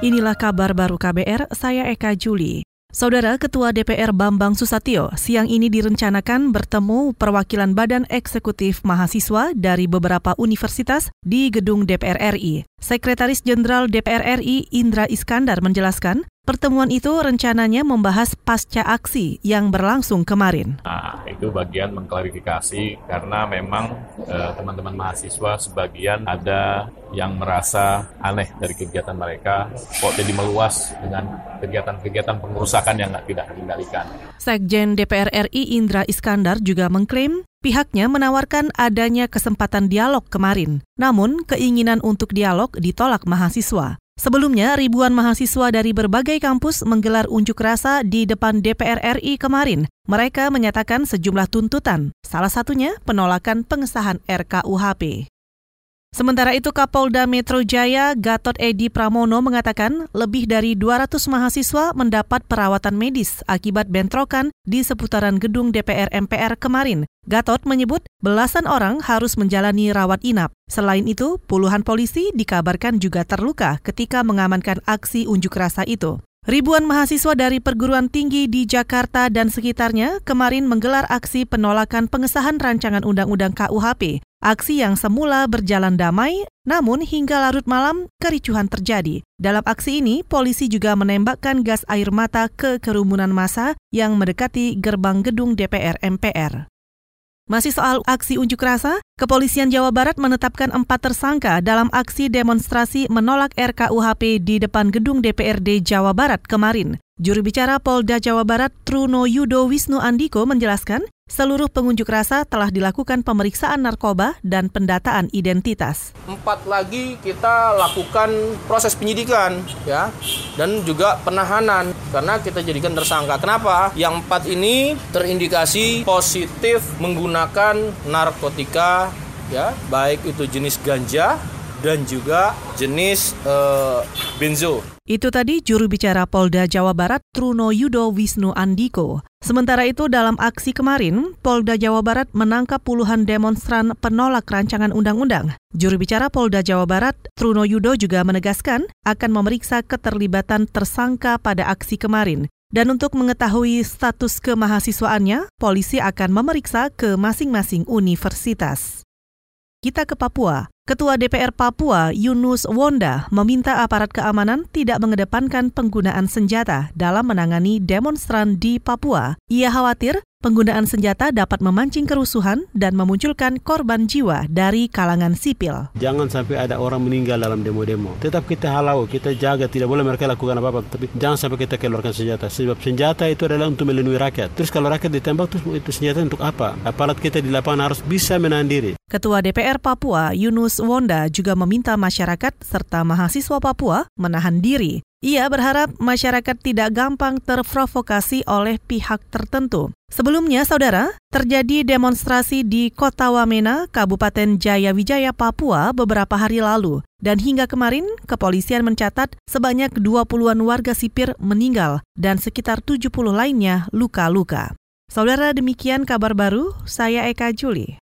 Inilah kabar baru KBR, saya Eka Juli. Saudara Ketua DPR Bambang Susatyo siang ini direncanakan bertemu perwakilan Badan Eksekutif Mahasiswa dari beberapa universitas di gedung DPR RI. Sekretaris Jenderal DPR RI Indra Iskandar menjelaskan, pertemuan itu rencananya membahas pasca aksi yang berlangsung kemarin. Nah, itu bagian mengklarifikasi karena memang eh, teman-teman mahasiswa sebagian ada yang merasa aneh dari kegiatan mereka kok jadi meluas dengan kegiatan-kegiatan pengerusakan yang tidak dikendalikan. Sekjen DPR RI Indra Iskandar juga mengklaim Pihaknya menawarkan adanya kesempatan dialog kemarin, namun keinginan untuk dialog ditolak mahasiswa. Sebelumnya, ribuan mahasiswa dari berbagai kampus menggelar unjuk rasa di depan DPR RI kemarin. Mereka menyatakan sejumlah tuntutan, salah satunya penolakan pengesahan RKUHP. Sementara itu Kapolda Metro Jaya Gatot Edi Pramono mengatakan lebih dari 200 mahasiswa mendapat perawatan medis akibat bentrokan di seputaran gedung DPR MPR kemarin. Gatot menyebut belasan orang harus menjalani rawat inap. Selain itu, puluhan polisi dikabarkan juga terluka ketika mengamankan aksi unjuk rasa itu. Ribuan mahasiswa dari perguruan tinggi di Jakarta dan sekitarnya kemarin menggelar aksi penolakan pengesahan rancangan undang-undang KUHP. Aksi yang semula berjalan damai, namun hingga larut malam kericuhan terjadi. Dalam aksi ini, polisi juga menembakkan gas air mata ke kerumunan massa yang mendekati gerbang gedung DPR MPR. Masih soal aksi unjuk rasa, Kepolisian Jawa Barat menetapkan empat tersangka dalam aksi demonstrasi menolak RKUHP di depan gedung DPRD Jawa Barat kemarin. Juru bicara Polda Jawa Barat Truno Yudo Wisnu Andiko menjelaskan, seluruh pengunjuk rasa telah dilakukan pemeriksaan narkoba dan pendataan identitas. Empat lagi kita lakukan proses penyidikan ya dan juga penahanan karena kita jadikan tersangka. Kenapa? Yang empat ini terindikasi positif menggunakan narkotika ya baik itu jenis ganja dan juga jenis uh, benzo. Itu tadi juru bicara Polda Jawa Barat Truno Yudo Wisnu Andiko. Sementara itu dalam aksi kemarin, Polda Jawa Barat menangkap puluhan demonstran penolak rancangan undang-undang. Juru bicara Polda Jawa Barat, Truno Yudo juga menegaskan akan memeriksa keterlibatan tersangka pada aksi kemarin. Dan untuk mengetahui status kemahasiswaannya, polisi akan memeriksa ke masing-masing universitas. Kita ke Papua. Ketua DPR Papua, Yunus Wonda, meminta aparat keamanan tidak mengedepankan penggunaan senjata dalam menangani demonstran di Papua. Ia khawatir Penggunaan senjata dapat memancing kerusuhan dan memunculkan korban jiwa dari kalangan sipil. Jangan sampai ada orang meninggal dalam demo-demo. Tetap kita halau, kita jaga, tidak boleh mereka lakukan apa-apa. Tapi jangan sampai kita keluarkan senjata. Sebab senjata itu adalah untuk melindungi rakyat. Terus kalau rakyat ditembak, terus itu senjata untuk apa? Aparat kita di lapangan harus bisa menahan diri. Ketua DPR Papua, Yunus Wonda, juga meminta masyarakat serta mahasiswa Papua menahan diri ia berharap masyarakat tidak gampang terprovokasi oleh pihak tertentu. Sebelumnya, saudara, terjadi demonstrasi di Kota Wamena, Kabupaten Jayawijaya, Papua beberapa hari lalu. Dan hingga kemarin, kepolisian mencatat sebanyak 20-an warga sipir meninggal dan sekitar 70 lainnya luka-luka. Saudara, demikian kabar baru, saya Eka Juli.